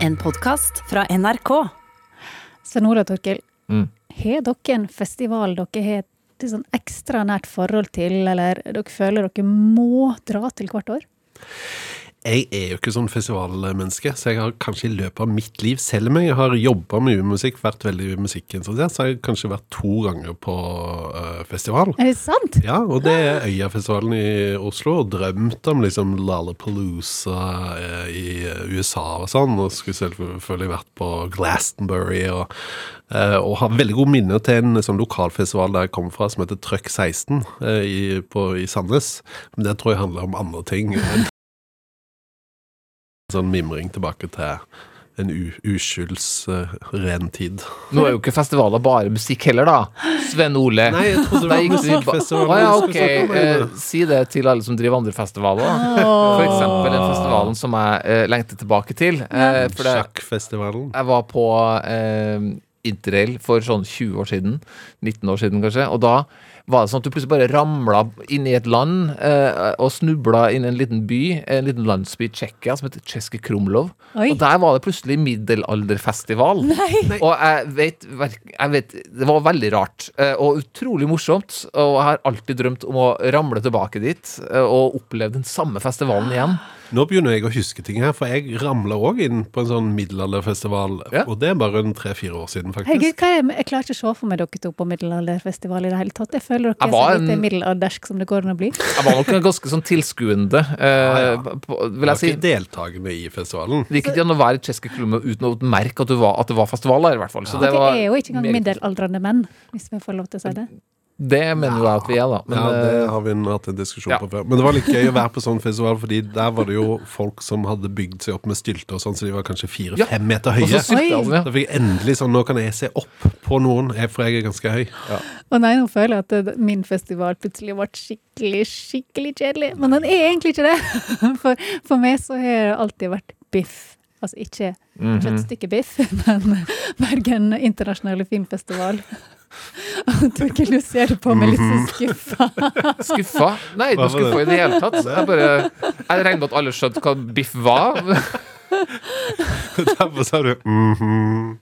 En podkast fra NRK. Svein Ola Torkel, Mm. har dere en festival dere har et sånn ekstra nært forhold til, eller dere føler dere må dra til hvert år? Jeg er jo ikke sånn festivalmenneske, så jeg har kanskje i løpet av mitt liv, selv om jeg har jobba mye med musikk, vært veldig musikkinteressert, så har jeg kanskje vært to ganger på uh, festival. Er det sant? Ja, og det er Øyafestivalen i Oslo, og drømt om liksom Lollapalooza uh, i USA og sånn, og skulle selvfølgelig vært på Glastonbury, og, Uh, og har veldig gode minner til en sånn lokalfestival der jeg kommer fra, som heter Trøkk 16 uh, i, på, i Sandnes. Men det tror jeg handler om andre ting. enn sånn mimring tilbake til en uskyldsren tid. Nå er jo ikke festivaler bare musikk heller, da. Sven Ole. Nei, jeg trodde det var musikkfestival. Ah, ja, ok. Eh, si det til alle som driver andre festivaler. da. For eksempel den festivalen som jeg eh, lengter tilbake til. Eh, det, Sjakkfestivalen. jeg var på eh, interrail for sånn 20 år siden. 19 år siden, kanskje. Og da var det sånn at du plutselig bare ramla inn i et land eh, og snubla inn i en liten by, en liten landsby i Tsjekkia som heter Tsjeske Krumlov. Oi. Og der var det plutselig middelalderfestival. Og jeg vet, jeg vet Det var veldig rart eh, og utrolig morsomt. Og jeg har alltid drømt om å ramle tilbake dit eh, og oppleve den samme festivalen igjen. Nå begynner jeg å huske ting her, for jeg ramla òg inn på en sånn middelalderfestival. Ja. Og det er bare rundt tre-fire år siden, faktisk. Hei, er, jeg klarer ikke å se for meg dere to på middelalderfestival i det hele tatt. Jeg føler dere Jeg er så lite en- middelaldersk som det går an å bli. Jeg var nok ganske sånn tilskuende, eh, ja. på, vil Jeg jeg si. var ikke deltakende i festivalen. Det gikk ikke an å være i Tsjeske Krumlov uten å merke at, du var, at det var festivaler, i hvert fall. Så det, var er jo ikke engang middelaldrende menn, hvis vi får lov til å si det. Det mener jo jeg at vi er, da. Men, ja, det eh, har vi hatt en diskusjon ja. på før. Men det var litt gøy å være på sånn festival, fordi der var det jo folk som hadde bygd seg opp med stylter og sånn, så de var kanskje Ja. fire-fem meter og så høye. Oi. han, ja. Da fikk jeg endelig sånn Nå kan jeg se opp på noen, for jeg er ganske høy. Og nei, nå føler jeg at min festival plutselig ble skikkelig, skikkelig kjedelig. Men den er egentlig ikke det. For, for meg så har det alltid vært biff. Altså ikke Mhm. kjøttstykkebiff, men Bergen internasjonale filmfestival. Torkel, du ser på meg litt sånn skuffa. Skuffa? Nei, ikke skuffa i det hele tatt. Jeg bare Jeg regner med at alle skjønte hva biff var. Derfor sa du mhm.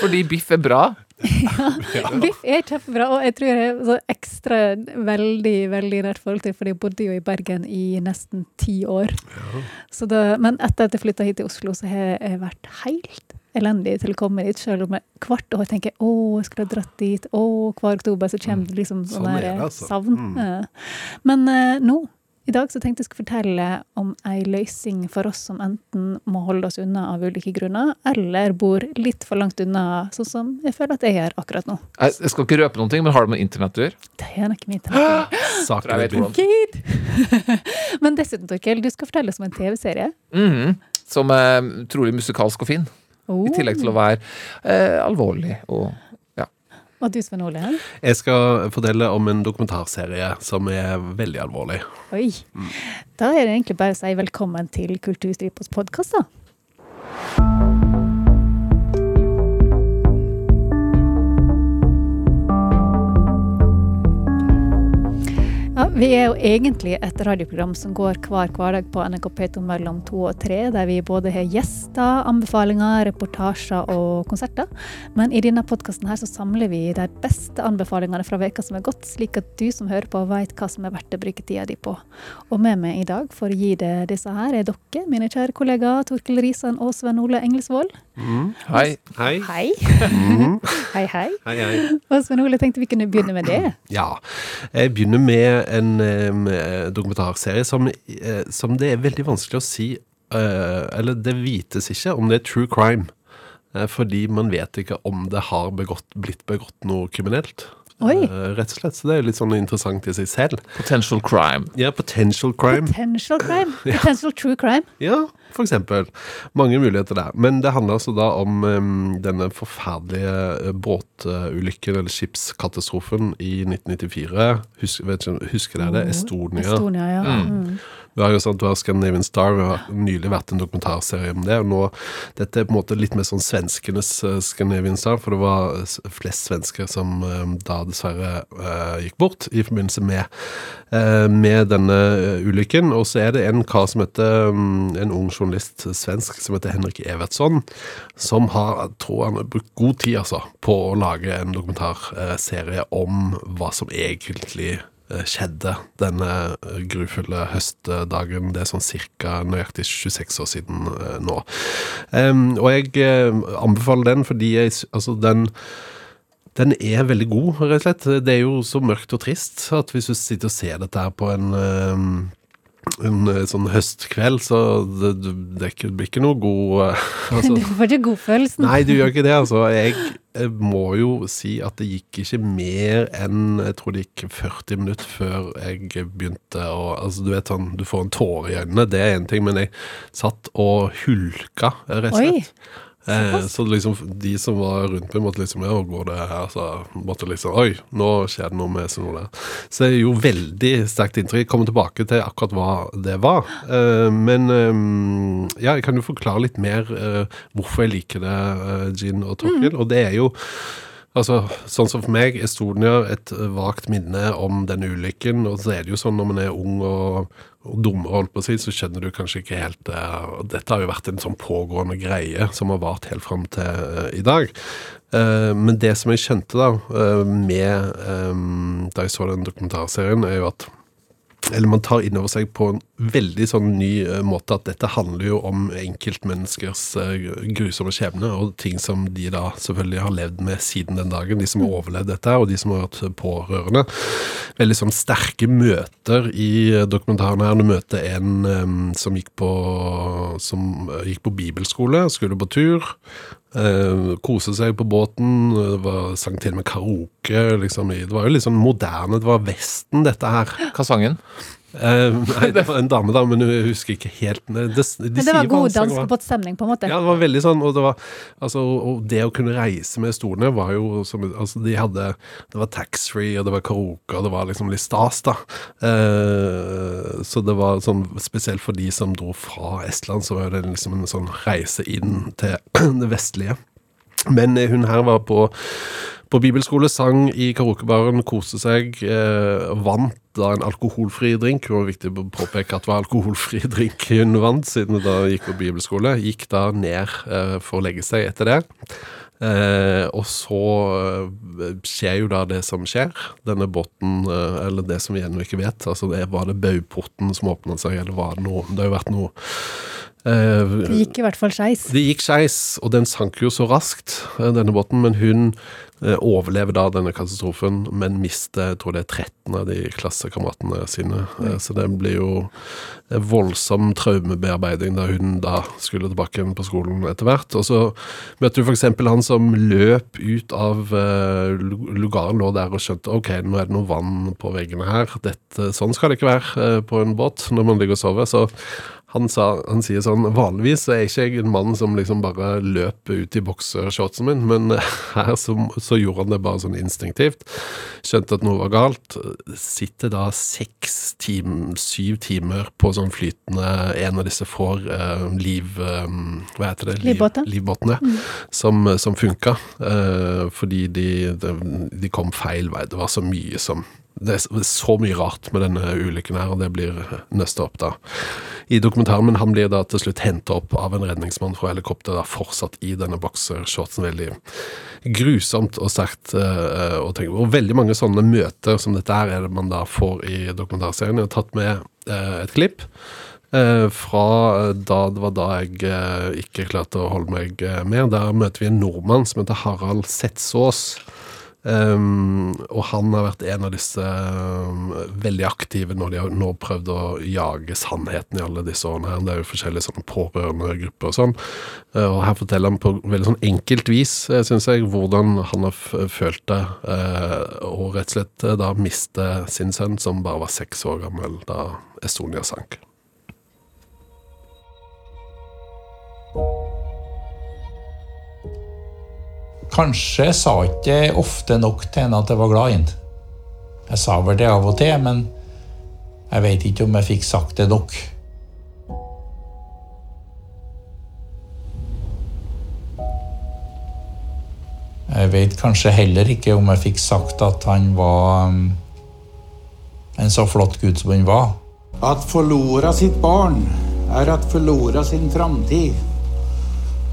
Fordi biff er bra. ja, Biff er kjempebra, og jeg tror jeg er så ekstra veldig veldig nært forhold til, for jeg bodde jo i Bergen i nesten ti år. Så Det, men etter at jeg flytta hit til Oslo, så har jeg vært helt elendig til å komme dit, selv om jeg hvert år tenker å, jeg skulle ha dratt dit, å, hver oktober så kommer det liksom sånn Sånn er der altså. savn. Mm. Men uh, nå, i dag, så tenkte jeg skulle fortelle om ei løsning for oss som enten må holde oss unna av ulike grunner, eller bor litt for langt unna, sånn som jeg føler at jeg gjør akkurat nå. Jeg skal ikke røpe noen ting, men har det med internett å gjøre? Det er nok min internett. Saken Jeg er vet hvordan. Men dessuten, Torkel, du skal fortelle oss om en TV-serie. Mhm. Som er utrolig musikalsk og fin. Oh. I tillegg til å være eh, alvorlig og ja. Og du, Svein Ole? Jeg skal fortelle om en dokumentarserie som er veldig alvorlig. Oi. Da er det egentlig bare å si velkommen til Kulturstripos podkast, da. Vi er jo egentlig et radioprogram som går hver hverdag på NRK P2 mellom to og tre, der vi både har gjester, anbefalinger, reportasjer og konserter. Men i denne podkasten her så samler vi de beste anbefalingene fra veka som er gått, slik at du som hører på vet hva som er verdt å bruke tida di på. Og med meg i dag for å gi deg disse her, er dere, mine kjære kollegaer Torkel Risan og Sven Ole Engelsvold. Hei. Hei. Hei. hei, hei. Hei, hei. Og Svein Ole tenkte vi kunne begynne med det. Ja. Jeg begynner med en eh, dokumentarserie som, eh, som det er veldig vanskelig å si eh, Eller det vites ikke om det er true crime. eh, fordi man vet ikke om det har begått, blitt begått noe kriminelt. Oi. Eh, rett og slett. Så det er litt sånn interessant i seg selv. Potential crime. Ja, potential crime. Potential crime. Potential true crime. Ja, eksempel. Mange muligheter der. Men det handler altså da om um, denne forferdelige eh, båtulykken, eller skipskatastrofen, i 1994. Husk, vet ikke, husker dere det? Estonia. Estonia, ja. Mm. Vi har jo sånn, du har Scandinavian Star, vi har nylig vært en dokumentarserie om det. og nå, Dette er på en måte litt mer sånn svenskenes eh, Scandinavian Star, for det var flest svensker som eh, da dessverre uh, gikk bort i forbindelse med, uh, med denne ulykken. Og så er det en kar som heter um, en ung journalist svensk som heter Henrik Evertsson, som har, tror han brukt god tid altså, på å lage en dokumentarserie om hva som egentlig eh, skjedde denne eh, grufulle høstdagen. Det er sånn ca. nøyaktig 26 år siden eh, nå. Og jeg eh, anbefaler den fordi jeg, altså den den er veldig god, rett og slett. Det er jo så mørkt og trist at hvis du sitter og ser dette her på en, eh, en eh, sånn høstkveld, så det, det, det blir ikke noe god eh, altså, Du får ikke godfølelsen. Nei, du gjør ikke det, altså. Jeg, jeg må jo si at det gikk ikke mer enn Jeg tror det gikk 40 minutter før jeg begynte å Altså, du vet sånn, du får en tåre i øynene, det er én ting, men jeg satt og hulka, rett og Oi, slett. Eh, så liksom de som var rundt meg, måtte liksom Ja, går det her? Så måtte liksom Oi, nå skjer det noe med sånn noe. Så det gjorde veldig sterkt inntrykk. Kommer tilbake til akkurat hva det var. Eh, men eh, ja, jeg kan jo forklare litt mer eh, hvorfor jeg liker det, eh, Gin og Torkil. Og det er jo Altså, sånn som for meg, Estonia, et vagt minne om den ulykken. Og så er det jo sånn når man er ung og, og dummer, holdt på å si, så skjønner du kanskje ikke helt og Dette har jo vært en sånn pågående greie som har vart helt fram til uh, i dag. Uh, men det som jeg skjønte da, med um, da jeg så den dokumentarserien, er jo at eller man tar inn over seg på en veldig sånn ny eh, måte at dette handler jo om enkeltmenneskers eh, grusomme skjebne, og ting som de da selvfølgelig har levd med siden den dagen. De som har overlevd dette, og de som har vært pårørende. Veldig sånn sterke møter i eh, dokumentaren her. Du møter en eh, som gikk på, som eh, gikk på bibelskole, skulle på tur. Uh, kose seg på båten, var, sang til og med karaoke. Liksom, i- det var jo litt sånn moderne, det var Vesten, dette her. Hva sang Eh, nei, det var en dame, da, men jeg husker ikke helt det, de, de Men det sier var god dansk danskebåtstemning, på en måte. Ja, det var veldig sånn, og det var altså, og det å kunne reise med stolene var jo som Altså, de hadde Det var taxfree, og det var karaoke, og det var liksom litt stas, da. Uh, så det var sånn spesielt for de som dro fra Estland, så var det liksom en sånn reise inn til det vestlige. Men eh, hun her var på, på bibelskole, sang i karaokebaren, koste seg, eh, vant da en alkoholfri drink. Det var viktig å påpeke at det var alkoholfri drink hun vant, siden hun da gikk på bibelskole. Gikk da ned eh, for å legge seg etter det. Eh, og så eh, skjer jo da det som skjer. Denne båten, eh, eller det som vi ennå ikke vet, altså det, var det baugporten som åpna seg, eller var det noe Det har jo vært noe eh, Det gikk i hvert fall skeis. det gikk skeis, og den sank jo så raskt, denne båten. Men hun overlever da denne katastrofen, men mister jeg tror det er 13 av de klassekameratene sine. Eh, så det blir jo voldsom traumebearbeiding da hun da skulle tilbake igjen på skolen etter hvert. Og så møtte du f.eks. han som løp ut av eh, lugaren, lå der og skjønte ok, nå er det noe vann på veggene her. Dette, sånn skal det ikke være eh, på en båt når man ligger og sover. så han, sa, han sier sånn Vanligvis er er ikke jeg en mann som liksom bare løper ut i boksershortsen min, men her så, så gjorde han det bare sånn instinktivt. Skjønte at noe var galt. Sitter da seks timer, syv timer på sånn flytende En av disse får eh, liv... Eh, hva heter det? Liv- Livbåtene. Livbåtene. Som, som funka. Eh, fordi de, de, de kom feil vei. Det var så mye som det er så mye rart med denne ulykken her, og det blir nøsta opp da i dokumentaren. Men han blir da til slutt henta opp av en redningsmann fra helikopter, da fortsatt i denne boksershortsen. Veldig grusomt og sterkt eh, å tenke på. Og veldig mange sånne møter som dette her er det man da får i dokumentarserien. Jeg har tatt med eh, et klipp. eh, fra da det var da jeg eh, ikke klarte å holde meg mer. Der møter vi en nordmann som heter Harald Setsås. Um, og han har vært en av disse um, veldig aktive når de har nå prøvd å jage sannheten i alle disse årene. her. Det er jo forskjellige sånne pårørende grupper og sånn. Uh, og her forteller han på veldig sånn enkelt vis, uh, syns jeg, hvordan han har følt det. Uh, og rett og slett uh, da miste sin sønn, som bare var seks år gammel da Estonia sank. Kanskje sa ikke ofte nok til henne at jeg var glad i henne. Jeg sa vel det av og til, men jeg vet ikke om jeg fikk sagt det nok. Jeg vet kanskje heller ikke om jeg fikk sagt at han var um, en så flott gud som han var. At forlora sitt barn er at forlora sin framtid,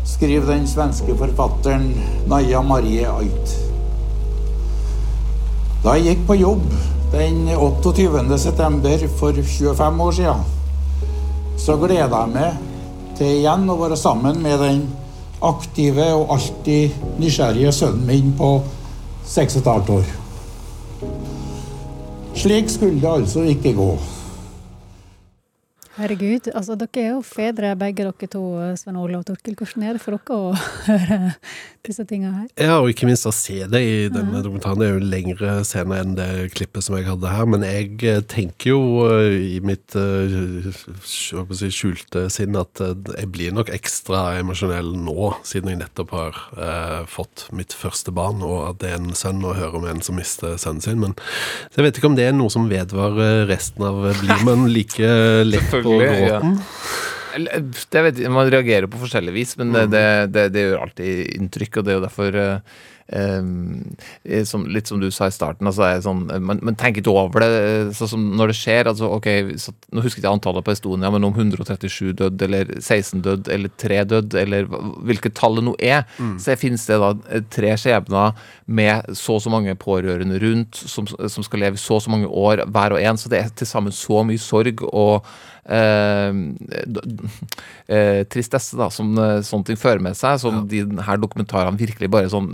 skrev den svenske forfatteren Naja Marie Ait. Da jeg gikk på jobb den 28. september for 25 år siden, så gleda jeg meg til igjen å være sammen med den aktive og alltid nysgjerrige sønnen min på 6 15 år. Slik skulle det altså ikke gå. Herregud, altså dere er jo fedre begge dere to, Svein Ole og Torkil. Hvordan er det for dere å høre disse tinga her? Ja, og ikke minst å se det i denne dokumentaren. Det er jo lengre scene enn det klippet som jeg hadde her. Men jeg eh, tenker jo eh, i mitt eh, si, skjulte sinn at jeg blir nok ekstra emosjonell nå, siden jeg nettopp har eh, fått mitt første barn, og at det er en sønn, og hører om en som mister sønnen sin. Men så jeg vet ikke om det er noe som vedvarer resten av Blir man like lett på ja. gråten? Eller, Det vet Man reagerer på forskjellig vis, men det, det, det, det gjør alltid inntrykk. og Det er jo derfor eh, eh, som, Litt som du sa i starten, altså er sånn, man, man tenker ikke over det. eh, Sånn som når det skjer altså, ok, så, Nå husker jeg ikke antallet på Estonia, men om 137 dødd, eller 16 dødd, eller 3 dødd, eller hvilket tall det nå er, så finnes det da eh, tre skjebner med så og så mange pårørende rundt, som, som skal leve så og så mange år hver og en. Så det er til sammen så mye sorg og eh, eh, tristesse da, som eh, sånne ting fører med seg, som de her dokumentarene virkelig bare sånn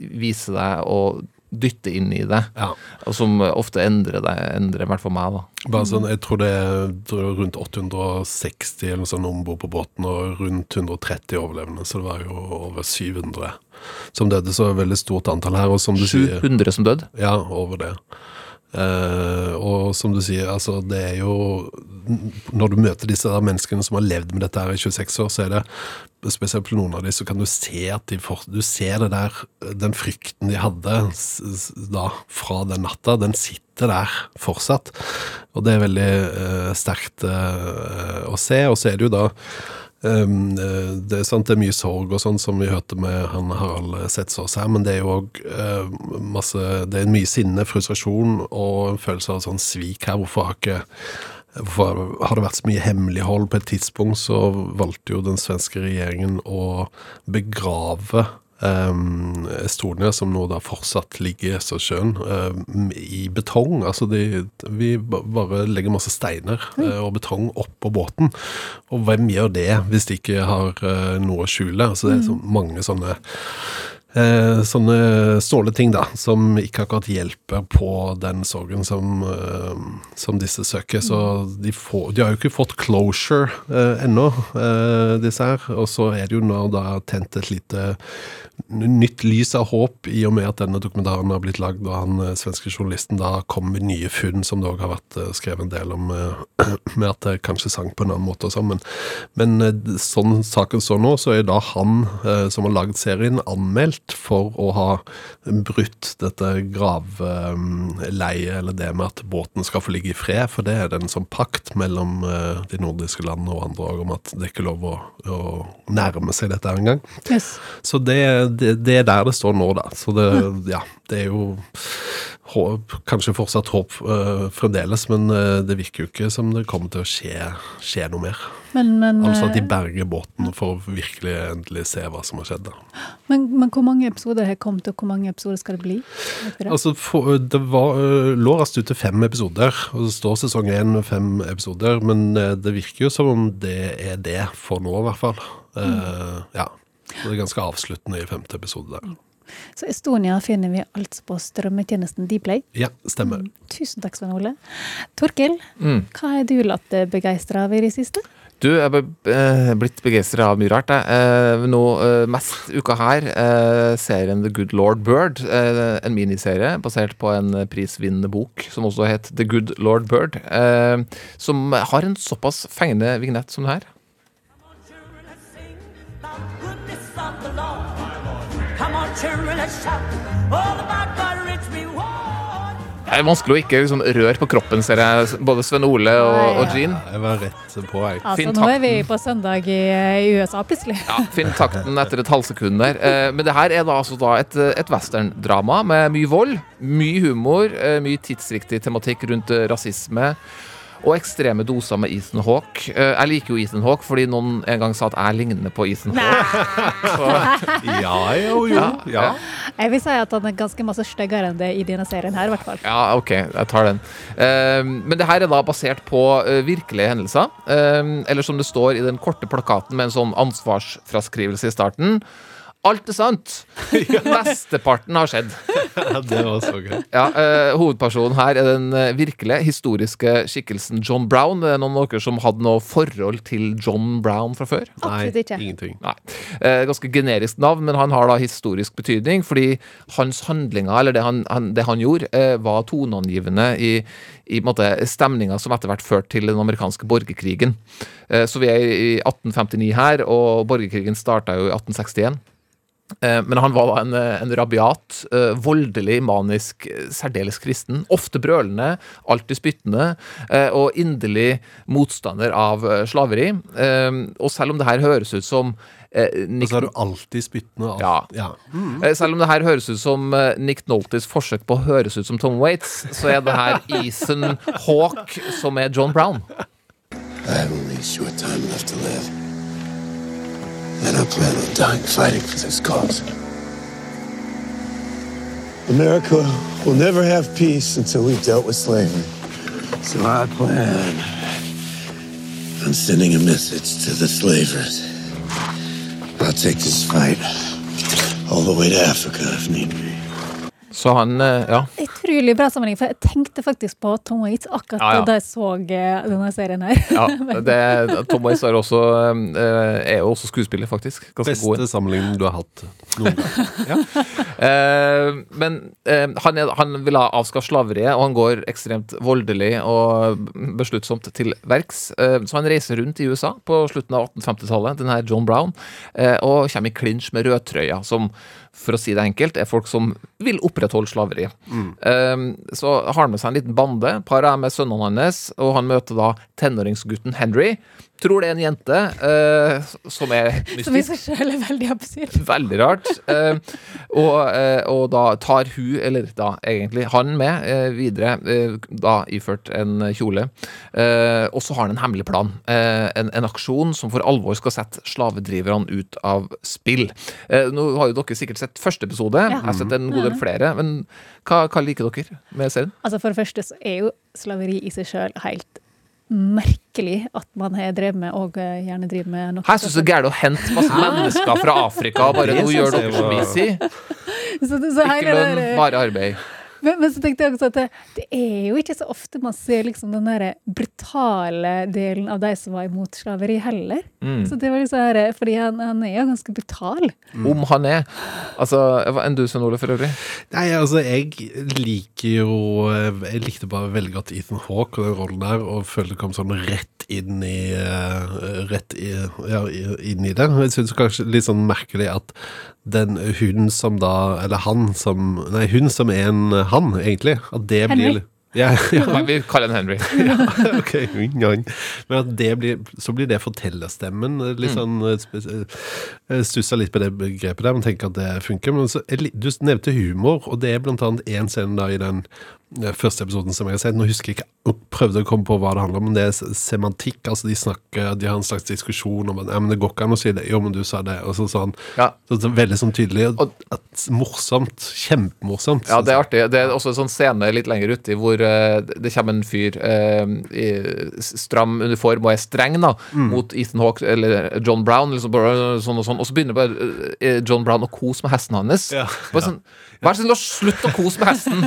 viser deg og dytte inn i det, Ja. og som ofte endrer deg, endrer i hvert fall meg, da. Bare sånn, Jeg tror det er det rundt 860 eller noe sånt om bord på båten, og rundt 130 overlevende, så det var jo over 700 som døde. Så det er et veldig stort antall her. Og som du sier 700 som døde. Ja, over det. Eh, og som du sier, altså det er jo Når du møter disse der menneskene som har levd med dette her i 26 år, så er det spesielt på noen av dem, så kan du se at de for, Du ser det der Den frykten de hadde da fra den natta, den sitter der fortsatt. Og det er veldig uh, sterkt uh, å se. Og så er det jo da Um, eh, det sant det er mye sorg og sånn som vi hørte med han Harald Setsås her, men det er jo òg masse Det er mye sinne, frustrasjon og en følelse av sånn svik her. Hvorfor har ikke Hvorfor har det vært så mye hemmelighold? På et tidspunkt så valgte jo den svenske regjeringen å begrave um, Estonia, som nå da fortsatt ligger i Østersjøen, um, i betong. Altså de, vi bare legger masse steiner eh, og betong oppå båten. Og hvem gjør det hvis de ikke har uh, noe å skjule? Altså det er så mange sånne Eh, sånne snåle ting da, som ikke akkurat hjelper på den sorgen som, eh, som disse søker. Så de, får, de har jo ikke fått closure eh, ennå, eh, disse her. Og så er det jo nå da tent et lite nytt lys av håp i og med at denne dokumentaren har blitt lagd, og han eh, svenske journalisten da kom med nye funn, som det òg har vært eh, skrevet en del om, med at det kanskje sang på en annen måte og sånn. Men, men sånn saken står nå, så er da han som har lagd serien, anmeldt for å ha brutt dette gravleiet, eller det med at båten skal få ligge i fred, for det er det en sånn pakt mellom eh, de nordiske landene og andre om at det er ikke lov å, å nærme seg dette engang. Yes. Så det, det, det er der det står nå, da. Så det, ja, det er jo håp, kanskje fortsatt håp øh, fremdeles, men øh, det virker jo ikke som det kommer til å skje, skje noe mer. Men, men, Altså at de eh, berger båten for å virkelig endelig se hva som har skjedd. da. men, men hvor mange episoder har kommet, og hvor mange episoder skal det bli? Det? Altså, for, det var, øh, lå raskt ute fem episoder, og det står sesong én med fem episoder, men det virker jo som om det er det for nå, i hvert fall. Eh, ja. Det er ganske avsluttende i femte episode der. Så Estonia finner vi altså på strømmetjenesten Dplay. Ja, stemmer. Tusen takk, Svein Ole. Torkil, Mm. hva har du latt begeistra av i det siste? Du, jeg er eh, blitt begeistra av mye rart. Jeg. Eh, nå eh, mest uka her eh, serien The Good Lord Bird. En miniserie basert på en prisvinnende bok som også het The Good Lord Bird. Eh, som har en såpass fengende vignett som det her. Det er vanskelig å ikke liksom, røre på kroppen, ser jeg. Både Sven Ole og, og Jean. Jeg var rett på, jeg. Altså, Fin nå er vi på søndag i, i USA, plutselig. Ja, Finn takten etter et halvsekund der. Eh, men det her er da altså da et, et westerndrama med mye vold, mye humor, eh, mye tidsriktig tematikk rundt eh, rasisme. Og ekstreme doser med Ethan Hawke. Eh, jeg liker jo Ethan Hawk fordi noen en gang sa at jeg ligner på Ethan Hawk. Ja, jo, jo. Ja. Jeg vil si at han er ganske masse styggere enn det i denne serien her, i hvert fall. Ja, ok, jeg tar den. Eh, men det her er da basert på eh, virkelige hendelser. Eller som det står i den korte plakaten med en sånn ansvarsfraskrivelse i starten. Alt er sant! Mesteparten har skjedd. Det var så gøy. Ja, eh, Hovedpersonen her er den eh, virkelige, historiske skikkelsen John Brown. Det er noen av dere som hadde noe forhold til John Brown fra før? Absolutt ikke. ingenting. Nei. Eh, ganske generisk navn, men han har da historisk betydning, fordi hans handlinger, eller det han, han, det han gjorde, eh, var toneangivende i, i en måte, stemninga som etter hvert førte til den amerikanske borgerkrigen. Eh, så vi er i 1859 her, og borgerkrigen starta jo i 1861. Eh, Men han var en, eh, en rabiat, eh, voldelig, manisk, særdeles kristen. Ofte brølende, alltid spyttende, eh, og inderlig motstander av slaveri. Og selv om det her høres ut som Nick så er du alltid spyttende. Alt. Ja. ja. Mm. Selv om det her høres ut som Nick Noltys forsøk på å høres ut som Tom Waits, så er det her Ethan Hawk som er John Brown. I have only short time left to live. And I plan on dying fighting for this cause. America will never have peace until we've dealt with slavery. So I plan on sending a message to the slavers. I'll take this fight all the way to Africa if need be. Så han, eh, ja. Utrolig bra sammenheng, for jeg tenkte faktisk på Tom Waits akkurat Ja, ja. da jeg så eh, denne serien her. ja det, Tom Waits er, også, eh, er jo også skuespiller, faktisk. Ganske god. Beste sammenligning du har hatt noen gang. Eh, men eh, han, er, han vil ha avskaffe slaveriet, og han går ekstremt voldelig og besluttsomt til verks. Eh, så han reiser rundt i USA på slutten av 1850-tallet, denne John Brown, eh, og kommer i klinsj med rødtrøya, som for å si det enkelt, er folk som vil opprettholde slaveriet. Um, så har han med seg en liten bande, paret er med sønnene hans, og han møter da tenåringsgutten Henry. Tror det er en jente uh, som er mystisk. Som i seg selv er veldig absurd. Veldig rart. Uh, og, uh, og da tar hun, eller da egentlig han, med videre, da iført en kjole. Og så har han en hemmelig plan. En, en aksjon som for alvor skal sette slavedriverne ut av spill. Nå har jo dere sikkert sett første episode. Jeg har sett en god del flere. Men hva, hva liker dere med serien? Altså For det første så er jo slaveri i seg sjøl helt merkelig at man har drevet med, og eh, gjerne driver med noe Jeg syns det er gærent å hente masse mennesker fra Afrika og bare nå gjør dere som vi sier. det- så hele Ikke lønn, bare arbeid. Men, men så tenkte jeg også at det, det er jo ikke så ofte man ser liksom den der brutale delen av de som var imot slaveri, heller. Mm. Så det var liksom her, Fordi han, han er jo ganske brutal. Om han er. Altså, hva enn du, Svein Ole, for øvrig? Nei, altså, jeg liker jo Jeg likte bare veldig godt Ethan Hawke og den rollen der, og følte det kom sånn rett inn i eh, Rett i, ja, inn i det. Jeg syns kanskje litt sånn merkelig at den hun som da Eller han som Nei, hun som er en han, egentlig. At det Henry. blir ja, ja, vi kaller han Henry. ja. Men at det blir, så blir det fortellerstemmen. Litt sånn eh, eh, Stussa litt på det begrepet der, men tenker at det funker. Men så, du nevnte humor, og det er blant annet én scene da i den eh, første episoden som jeg har sett. Nå husker jeg ikke, prøvde å komme på hva det handler om, men det er semantikk. Altså de snakker, de har en slags diskusjon om ja, men det går ikke an å si det. Jo, men du sa det. Og så sånn. Ja. Så, så veldig sånn tydelig. Og- at, morsomt. Kjempemorsomt. Ja, det er artig. Det er også en sånn scene litt lenger uti hvor uh, det kommer en fyr uh, i stram uniform og er streng da, mot Ethan Hawke eller John Brown, liksom sånn og sånn, og så begynner bare eh, John Brown å kose med hesten hans. Ja, Bare sånn, Vær så snill, å slutte å kose med hesten!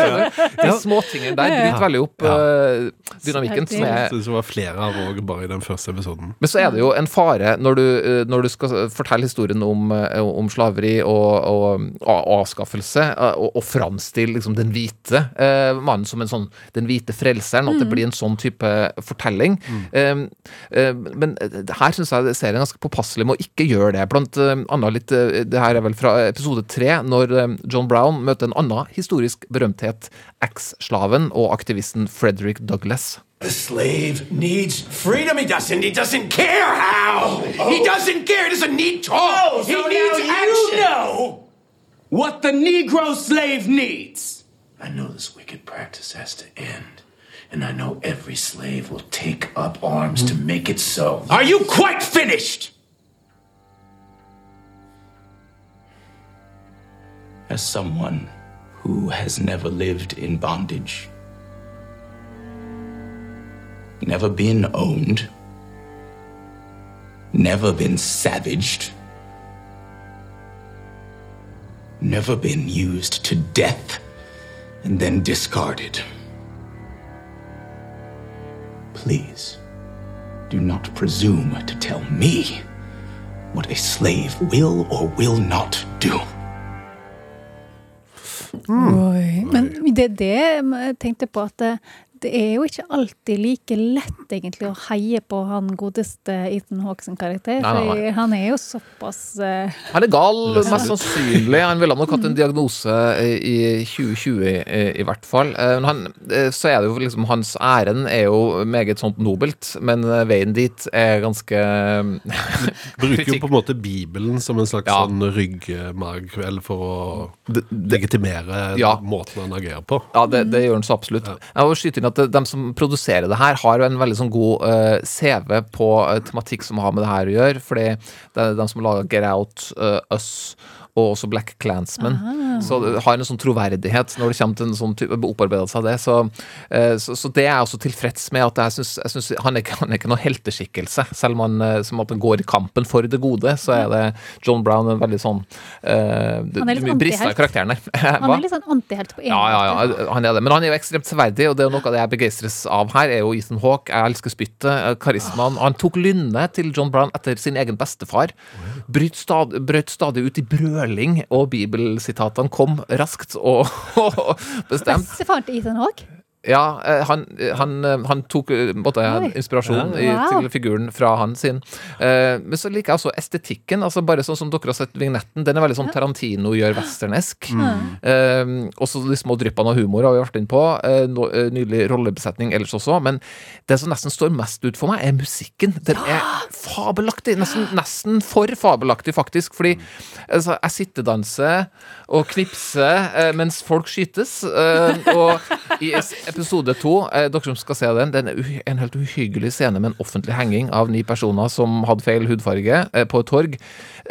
De småtingene der bryter veldig opp eh, dynamikken. Som er så det var flere av òg bare i den første episoden. Men så er det jo en fare når du, eh, når du skal fortelle historien om, eh, om slaveri og, og, og avskaffelse, og, og framstille liksom den hvite eh, mannen som en sånn den hvite frelseren, at det blir en sånn type fortelling. Mm. eh, men her syns jeg serien er ganske påpasselig med å ikke gjøre det. Blant annet litt Det her er vel fra episode tre, når John Brown møter en annen historisk berømthet, eks-slaven og aktivisten Frederick Douglass. The slave needs freedom. He doesn't. He doesn't care how. He oh. doesn't care. He doesn't need talk. Oh, he so needs now action. you know what the Negro slave needs. I know this wicked practice has to end. And I know every slave will take up arms to make it so. Are you quite finished? As someone who has never lived in bondage, never been owned, never been savaged, never been used to death and then discarded. Please, do not presume to tell me what a slave will or will not do. Oi. Men det er det jeg tenkte på, at det, er jo ikke alltid like lett egentlig å heie på han godeste Ethan Hawkson karakter, Nei, nei, nei. For han er jo såpass uh... Han er gal, mest sannsynlig. Han ville nok hatt en diagnose i 2020 i, i hvert fall. Eh, Men han, eh, så er det jo liksom Hans ærend er jo meget sånt nobelt, men veien dit er ganske Bruker jo på en måte Bibelen som en slags Ja. sånn ryggmargkveld for å legitimere Ja. måten han agerer på. Ja, det, det gjør han så absolutt. Jeg må skyte inn at de som produserer det her, har jo en veldig sånn god uh, CV på uh, tematikk som har med det her å gjøre. Fordi det er de som lager Get Out, uh, Us og også Black Clansman. Så det har en sånn troverdighet når det kommer til en sånn type opparbeidelse av det. Så, eh, så, så det er jeg også tilfreds med. at jeg synes, jeg synes han, er ikke, han er ikke noe helteskikkelse. Selv om han, eh, som at han går i kampen for det gode, så er det John Brown en veldig sånn uh, Han er litt antihelt. karakteren der. Han er litt sånn antihelt på en Ja, ja, måte. ja, han er det. Men han er jo ekstremt severdig, og det er noe av det jeg begeistres av her, er jo Ethan Hawke. Jeg elsker spyttet, karismaen. Han tok lynnet til John Brown etter sin egen bestefar. Brøt stadig, brøt stadig ut i brøling, og bibelsitatene kom raskt og, og bestemt. Bestefaren til Ethan Hawke? Ja, eh, han, han, eh, han tok eh, måtte inspirasjon i, Wow. til figuren fra han sin. Eh, men så liker jeg også estetikken. altså Bare sånn som dere har sett vignetten. Den er veldig sånn Tarantino gjør westernesk. Eh, også de små dryppene av humor har vi vært inne på. Eh, no, eh, nydelig rollebesetning ellers også. Men det som nesten står mest ut for meg, er musikken. Den er fabelaktig. Nesten, nesten for fabelaktig, faktisk. Fordi altså, jeg sittedanser og knipser eh, mens folk skytes. Eh, og i episode to, eh, dere som skal se den, den er en helt uhyggelig scene med en offentlig henging av ni personer som hadde feil hudfarge, eh, på et torg.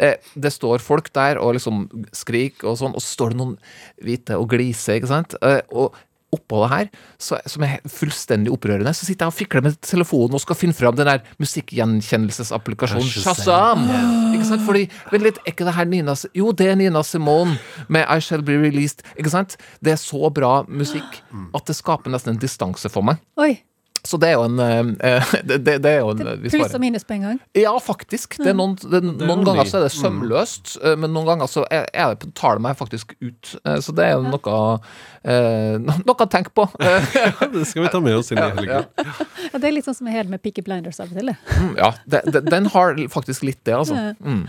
Eh, det står folk der og liksom skriker og sånn, og så står det noen hvite og gliser, ikke sant? Eh, og oppå det her, så, som er fullstendig opprørende, så sitter jeg og fikler med telefonen og skal finne fram den der musikkgjenkjennelsesapplikasjonen Shazam. Shazam! Ikke sant? Fordi, vent litt, er ikke det her Nina Jo, det er Nina Simone med I Shall Be Released. Ikke sant? Det er så bra musikk at det skaper nesten en distanse for meg. Oi. Så det er jo en eh, det, det, det er jo en Pluss og minus på en gang. Ja, faktisk. Det er noen, det, er noen ganger så er det sømløst, eh, men noen ganger så er, er tar det meg faktisk ut. Eh, Så det er jo noe eh, Noe å tenke på. Eh, Det skal vi ta med oss inn i helgen. Ja, det er litt sånn som er helt med Picky Blinders av og til. mm, Ja, det, det, den har faktisk litt det, altså. Mm.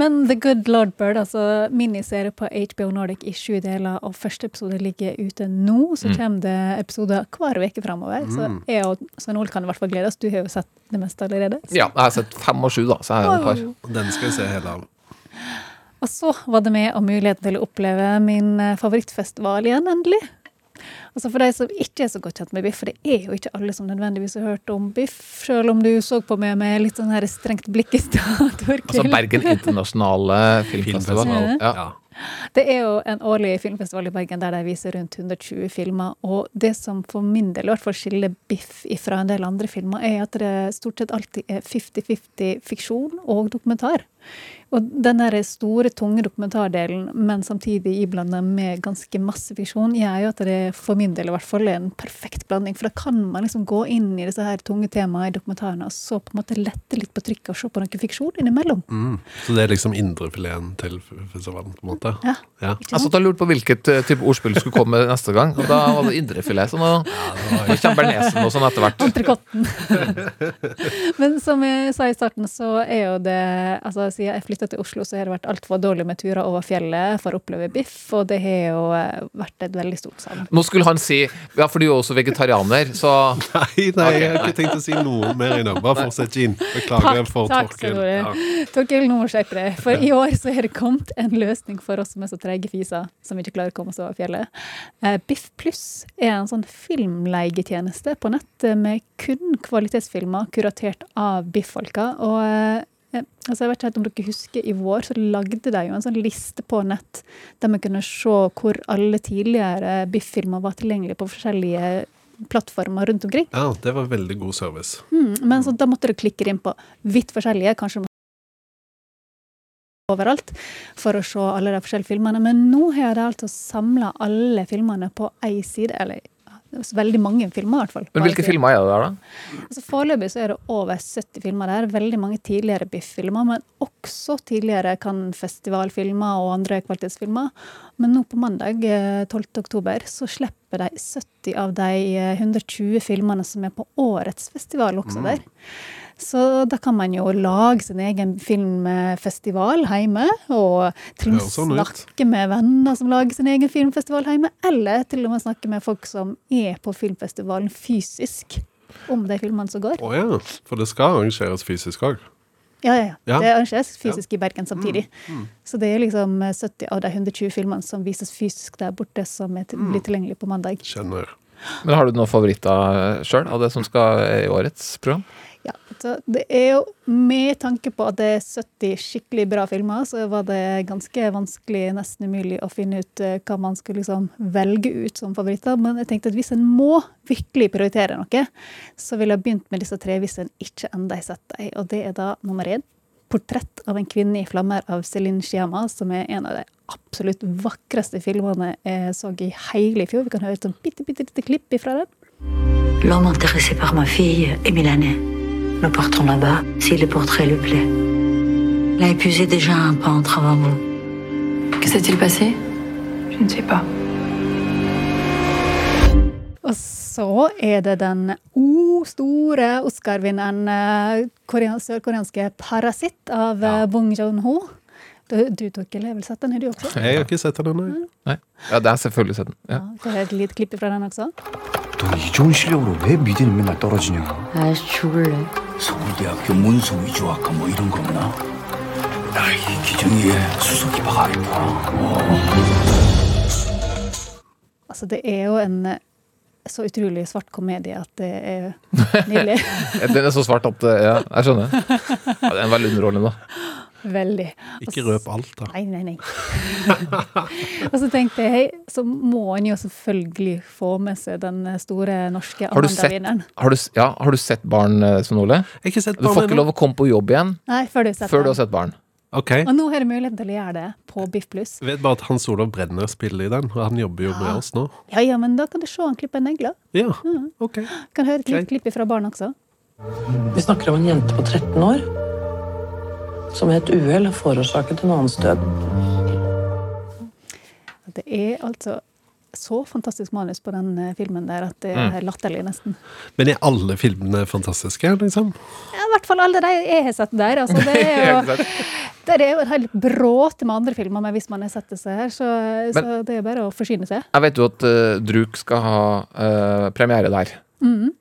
Men The Good Lord Bird, altså miniserie på HBO Nordic i sju deler, og første episode ligger ute nå. Så Mm. kommer det episoder hver uke framover. Så jeg og Svein Ole kan i hvert fall glede oss. Du har jo sett det meste allerede. Så- Ja, jeg har sett fem og sju, da, så jeg har et par. Den skal vi se hele av. Og så var det med og muligheten til å oppleve min eh, favorittfestival igjen, endelig. Altså For de som ikke er så godt kjent med Biff, for det er jo ikke alle som nødvendigvis har hørt om Biff, selv om du så på meg med litt sånn her strengt blikk i stad, Altså Bergen internasjonale filmfestival. Filmfestival. Ja. Ja. Det er jo en årlig filmfestival i Bergen der de viser rundt 120 filmer. Og det som for min del i hvert fall skiller Biff fra en del andre filmer, er at det stort sett alltid er 50-50 fiksjon og dokumentar. Og den der store, tunge dokumentardelen, men samtidig iblanda med ganske masse fiksjon, gjør jo at det for min del i hvert fall er en perfekt blanding. For da kan man liksom gå inn i disse her tunge temaene i dokumentarene, og så på en måte lette litt på trykket og se på noe fiksjon innimellom. Mm. Så det er liksom indrefileten til festivalen, på en måte? Ja. Ja. Altså, og lurte på hvilket eh, type ordspill skulle komme neste gang, og da var det indrefilet. Så nå nå kommer nesen og sånn etter hvert. Entrecôten. Men som jeg sa i starten, så er jo det altså siden jeg flytta til Oslo, så har det vært altfor dårlig med turer over fjellet for å oppleve biff, og det har jo eh, vært et veldig stort savn. Nå skulle han si Ja, for du er jo også vegetarianer, så Nei, nei, jeg har ikke tenkt å si noe mer ennå. Bare fortsett, Jean. Beklager for takk, Torkel. Snorre. Ja. Torkil, nå må du skjerpe deg. For i år så har det kommet en løsning for oss som er så treige fiser, som ikke klarer å komme oss over fjellet. Eh, Biff Pluss er en sånn filmleietjeneste på nett med kun kvalitetsfilmer kuratert av Biff-folka. Og eh, altså jeg vet ikke om dere husker, i vår så lagde de jo en sånn liste på nett der vi kunne se hvor alle tidligere Biff-filmer var tilgjengelige på forskjellige plattformer rundt omkring. ja, det var veldig god service. Mm, men så da måtte du klikke inn på vidt forskjellige, kanskje overalt, for å se alle de forskjellige filmene. Men nå har de altså samla alle filmene på én side, eller er veldig mange filmer i hvert fall. Men hvilke filmer er det der, da? Altså Foreløpig så er det over 70 filmer der. Veldig mange tidligere Biff-filmer, men også tidligere Cannes-festivalfilmer og andre kvalitetsfilmer. Men nå på mandag, eh, 12. oktober, så slipper de 70 av de eh, 120 filmene som er på årets festival også der. Så da kan man jo lage sin egen filmfestival hjemme, og til og med sånn ut. snakke med venner som lager sin egen filmfestival hjemme, eller til og med snakke med folk som er på filmfestivalen fysisk om de filmene som går. Å ja, for det skal arrangeres fysisk òg. Ja, ja, ja. Ja. Det arrangeres fysisk i Bergen samtidig. Så det er liksom eh, 70 av de 120 filmene som vises fysisk der borte, som er til, blir tilgjengelig på mandag. Kjenner. Men Har du noen favoritter sjøl av det som skal i årets program? Ja, det er jo Med tanke på at det er 70 skikkelig bra filmer, så var det ganske vanskelig, nesten umulig, å finne ut eh, hva man skulle liksom velge ut som favoritter. Men jeg tenkte at hvis en må virkelig prioritere noe, så ville jeg begynt med disse tre hvis en ikke enda har sett dem. Og det er da nummer én. 'Portrett av en kvinne i flammer' av Céline Sciamma, som er en av de absolutt vakreste filmene jeg så i hele fjor. Vi kan høre et sånn bitte, bitte lite klipp ifra den. L'homme intéressé par ma fille est milanais. Nous partons là-bas si le portrait lui plaît. Il a épuisé déjà un peintre avant vous. Que s'est-il passé Je ne sais pas. Og så er det den o store Oscar-vinneren, eh, korean- sørkoreanske 'Parasitt' av eh, Bong Joon-ho. Du, du Torkel, har vel sett den, har du også? Jeg har ikke sett den ennå. Nei? Ja, det er selvfølgelig sett den. Ja. Så har jeg et lite klipp fra den også. 넌 이 좋은 실력으로 왜 미대는 맨날 떨어지냐? 아, 죽을래. 서울대학교 문서 위조학과 뭐 이런 거 없나? 나이 기준이에 수석이 박아야겠다. Altså, det er jo en eh, så utrolig svart komedie at det er nydelig. Den er så svart at eh, Ja, jeg skjønner. Ja, det er en veldig underholdende, da. Veldig. Ikke røp alt, da. Nei, nei, nei. og så tenkte jeg, hei, så må en jo selvfølgelig få med seg den store norske Har du sett, Amanda-vinneren. har du, ja, har du sett barn, Sonole? Svein Ole? Jeg har ikke sett barn Du får ikke lov å komme på jobb igjen Nei, før du før du har sett barn. Ok. Og nå har du mulighet til å gjøre det på Biff Pluss. Vet bare at Hans Olav Brenner spiller i den, og han jobber jo med oss nå. Ja, ja, men da kan du se han klippe negler. Ja, ok. Kan høre et lite klipp fra barn også. Vi snakker om en jente på 13 år som ved et uhell forårsaket en annens død. Det er altså så fantastisk manus på den eh, filmen der at det Mm. er latterlig, nesten. Men er alle filmene fantastiske, liksom? Ja, I hvert fall alle de jeg har sett der. Altså, det er jo, det er jo en helt bråte med andre filmer, men hvis man har sett disse så her, så, så det er bare å forsyne seg. Jeg vet jo at uh, Druk skal ha uh, premiere der. Mhm.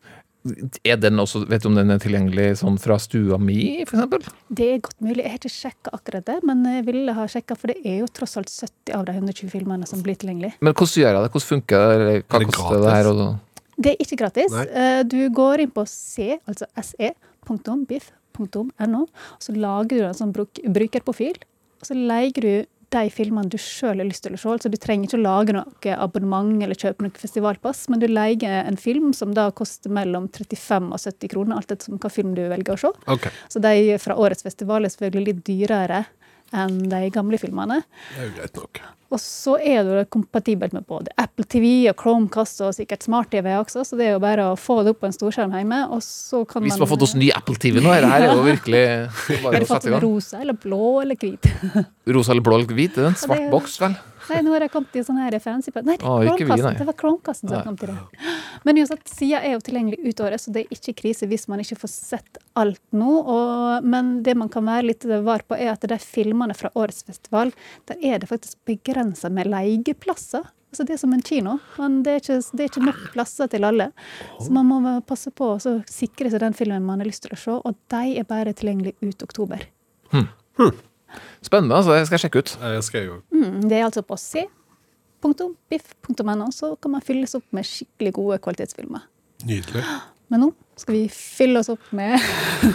Er den også, Vet du om den er tilgjengelig sånn fra stua mi, eksempel? Det er godt mulig. Jeg har ikke sjekka akkurat det, men jeg ville ha sjekka, for det er jo tross alt 70 av de 120 filmene som blir tilgjengelig. Men hvordan gjør jeg det? Hvordan funker det? Eller Hva det koster det her? Og Og, Det er ikke gratis. Nei. Eh, Du går inn på c, altså se.biff.no, og så lager du en sånn bruk brukerprofil, og så leier du de filmene du sjøl har lyst til å se. Altså, du trenger ikke å lage noe abonnement eller kjøpe noe festivalpass, men du leier en film som da koster mellom 35 og 70 kroner, alt etter hva film du velger å se. Okay. Så de fra årets festival er selvfølgelig litt dyrere enn de gamle filmene. det er jo greit nok. Og så er det kompatibelt med både Apple TV og Chromecast og sikkert smart-TV også, så det er jo bare å få det opp på en storskjerm hjemme, og så kan hvis man vi har fått oss ny Apple TV nå, det her er jo virkelig bare å sette i gang. rosa eller blå eller hvit? Rosa eller blå eller hvit? Det er en Ja, svart det er- boks, vel? Nei, nå har jeg kommet i sånn her fancy på Nei, det, Å, vi, nei. det var Kronkassen som kom til det. Men uansett, sida er jo tilgjengelig ut året, så det er ikke krise hvis man ikke får sett alt nå. Og, men det man kan være litt var på, er at de filmene fra årets festival, der er det faktisk begrensa med leieplasser. Altså det er som en kino, men det er, ikke, det er ikke nok plasser til alle. Så man må passe på å sikre seg den filmen man har lyst til å se, og de er bare tilgjengelig ut oktober. Spennende, altså. Det skal jeg sjekke ut. Jeg skal jo Mm, det er altså på c.biff.no, så kan man fylles opp med skikkelig gode kvalitetsfilmer. Nydelig. Men nå skal vi fylle oss opp med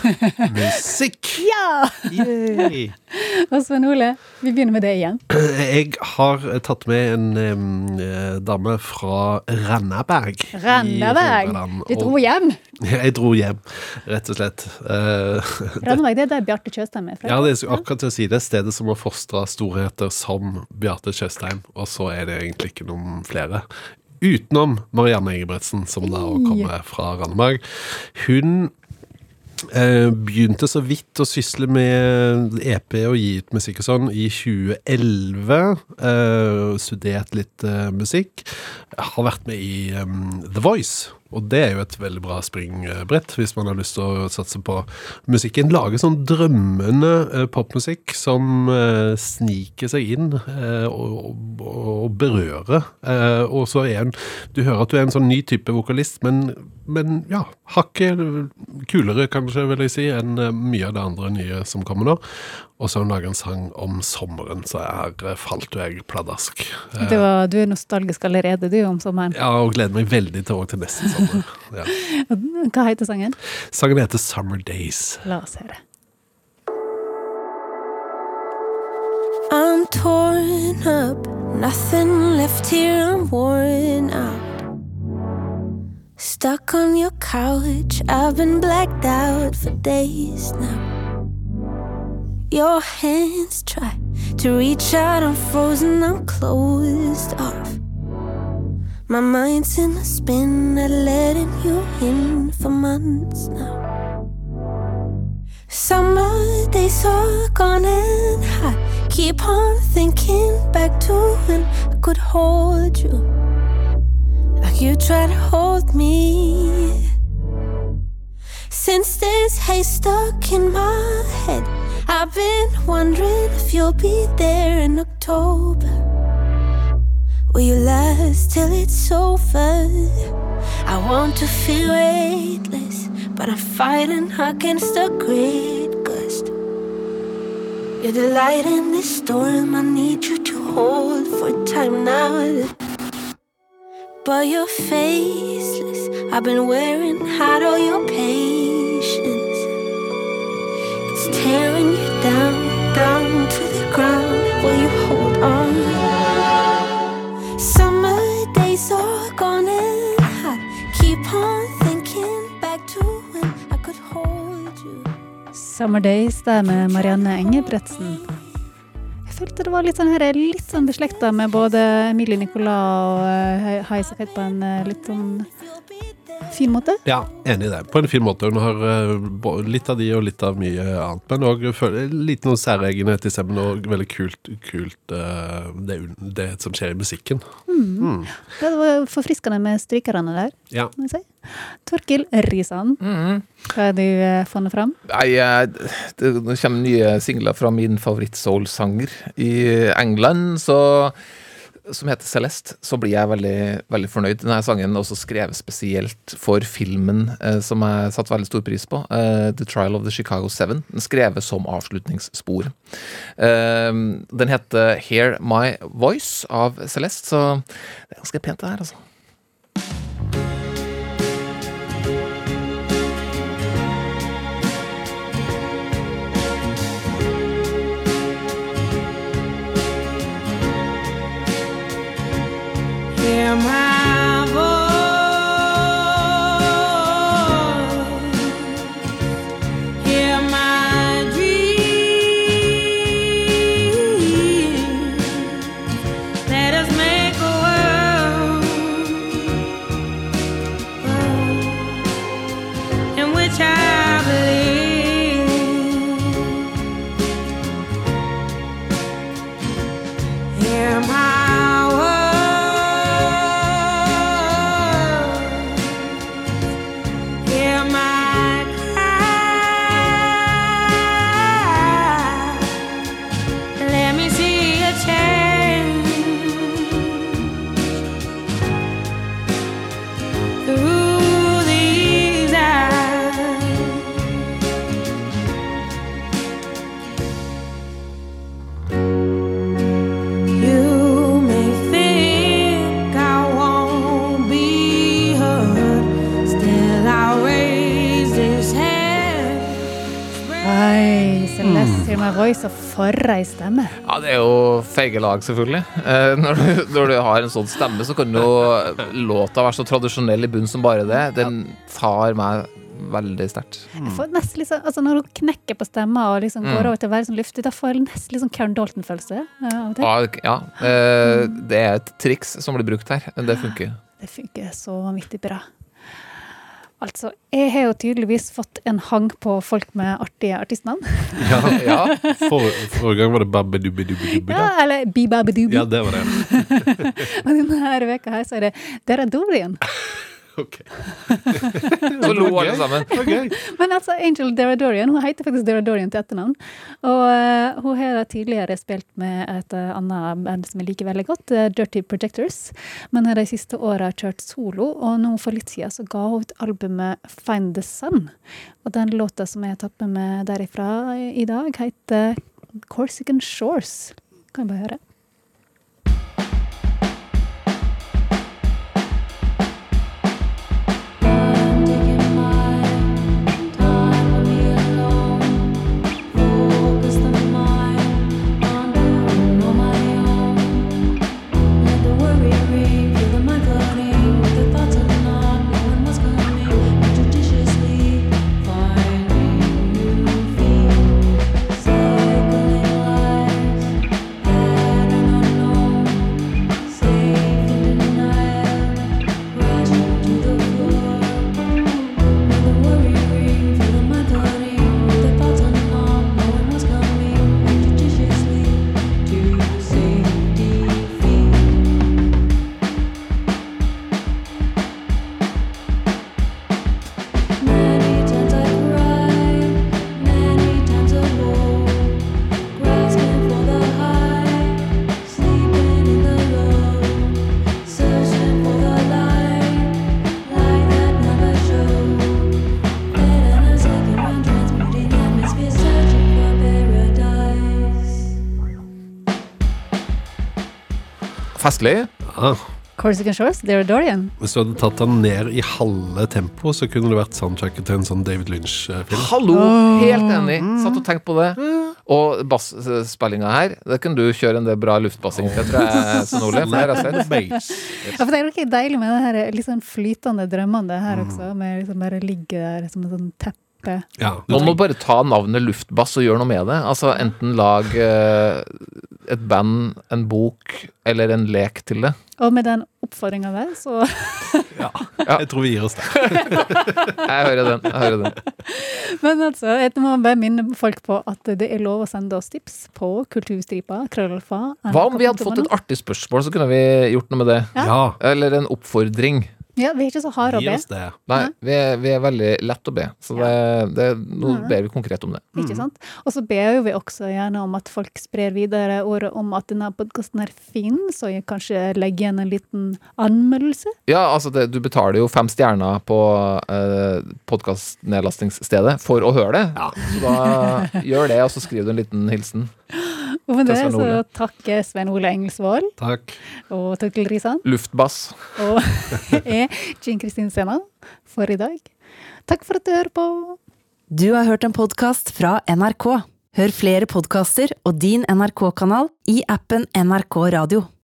Musikk! Ja! Og Svein Ole, vi begynner med det igjen. Jeg har tatt med en eh, dame fra Randaberg. Rennaberg! Randaberg! Du dro hjem! Jeg dro hjem, rett og slett. Uh, Randaberg, det er der Bjarte Tjøstheim er fra. Ja, det er akkurat til å si det. Stedet som har fostra storheter som Bjarte Tjøstheim, og så er det egentlig ikke noen flere. Utenom Marianne Ingebretsen, som da kommer fra Randaberg. Hun eh, begynte så vidt å sysle med EP og gi ut musikk og sånn i 2011. Eh, studert litt eh, musikk. Har vært med i The Voice. Og det er jo et veldig bra springbrett hvis man har lyst til å satse på musikken. Lage sånn drømmende eh, popmusikk som eh, sniker seg inn eh, og, og, berører. Eh, og så er en Du hører at du er en sånn ny type vokalist, men, men ja, hakket kulere, kanskje, vil jeg si, enn eh, mye av det andre nye som kommer nå. Og så har hun laget en sang om sommeren, så her eh, falt jo jeg pladask. Var, du er nostalgisk allerede, du, om sommeren. ja, og gleder meg veldig til, til neste sommer. Ja. Hva heter sangen? Sangen heter 'Summer Days'. La oss høre. I'm torn up, nothing left here, I'm worn out. Stuck on your couch, I've been blacked out for days now. Your hands try to reach out, I'm frozen, I'm closed off. My mind's in a spin, not letting you in for months now. Summer days are gone and I keep on thinking back to when I could hold you like you tried to hold me. Since there's hay stuck in my head, I've been wondering if you'll be there in October. Will you last till it's over? I want to feel weightless, but I'm fighting against a great gust. You're the light in this storm, I need you to hold for time now. But you're faceless, I've been wearing out all your patience. Tearing you down, down to the ground. Will you hold on? Summer days are gone and I keep on thinking back to when I could hold you. Summer Days er med Marianne Engebretsen. Jeg følte det var litt sånn, her, litt sånn beslekta med både Emilie Nicolas og uh, Highasakite på en litt sånn fin måte. Ja, enig i det. På en fin måte. Hun har eh, litt av de og litt av mye annet. Men òg litt noen særegenhet i stemmen, og veldig kult, kult eh, det, det som skjer i musikken. Mm. Mm. Det var forfriskende med strykerne der. Ja. må jeg si. Torkil Risan, hva har du uh, funnet fram? Nei, det kommer nye singler fra min favoritt-soul-sanger i England, så, som heter Celeste. Så blir jeg veldig, veldig fornøyd. Denne sangen er også skrevet spesielt for filmen eh, som jeg satte veldig stor pris på, eh, The Trial of the Chicago Seven. Den skrevet som avslutningsspor. Eh, den heter Hear My Voice av Celeste, så det er ganske pent det her, altså. Hear my så i stemme. Ja, det er jo feige lag, selvfølgelig. Eh, når, du, når du har en sånn stemme, så kan jo låta være så tradisjonell i bunn som bare det. Den tar meg veldig sterkt. Mm. liksom, altså Når hun knekker på stemma og liksom Mm. går over til å være sånn luftig, da får jeg nesten litt sånn Karen Dalton-følelse. eh. Ja, ja. Eh, det er et triks som blir brukt her. Det funker. Det funker så vanvittig bra. Altså, jeg har jo tydeligvis fått en hang på folk med artige artistnavn. Ja, ja. For, forrige gang var det Babbedubbedubbedubbe. Ja, eller Bibabedubi. Ja, det var det. Men denne veka her så er det Deradorian. Så lo alle sammen. Men altså, Angel Deradorian hun heter faktisk Deradorian til etternavn. Og uh, hun har tidligere spilt med et uh, annet band som jeg liker veldig godt, uh, Dirty Projectors. Men har de siste åra kjørt solo, og nå for litt siden så ga hun ut albumet Find the Sun. Og den låta som jeg har tatt med meg derifra i dag, heter Corsican Shores. Kan jeg bare høre? Festlig. Ja. Corsican Shores, Deradorian. Hvis du hadde tatt den ned i halve tempo, så kunne det vært soundtracket til en sånn David Lynch-film. Hallo! Helt enig. Satt og tenkte på det. Og basspillinga her, det kunne du kjøre en del bra luftbassing til, tror jeg, Ole. det har jeg sett. Ja, for det er noe deilig med det her litt sånn flytende drømmene her også, med liksom bare ligge der som et sånn teppe. Man må bare ta navnet luftbass og gjøre noe med det. Altså Enten lag eh, et band, en bok eller en lek til det. Og med den oppfordringa der, så Jeg tror vi gir oss der. Jeg hører den. jeg hører den. Men altså, jeg må bare minne folk på at det er lov å sende oss tips på kulturstripa, krøllalfa Hva om vi hadde fått et artig spørsmål, så kunne vi gjort noe med det? Ja. Eller en oppfordring. Ja, vi er ikke så harde å be. Nei, vi er, vi er veldig lett å be. Så det, det, nå ber vi konkret om det. Ikke sant? Og så ber vi også gjerne om at folk sprer videre ordet om at denne podkasten er fin, så jeg kanskje legger igjen en liten anmeldelse. Ja, altså det, du betaler jo fem stjerner på eh, podkastnedlastingsstedet for å høre det. Så da gjør det, og så skriver du en liten hilsen. Og med det så takker Svein Ole Engelsvold Takk. og Tukkel Risan Luftbass. og jeg, Jean Kristin Sena, for i dag. Takk for at du hører på. Du har hørt en podkast fra NRK. Hør flere podkaster og din NRK-kanal i appen NRK Radio.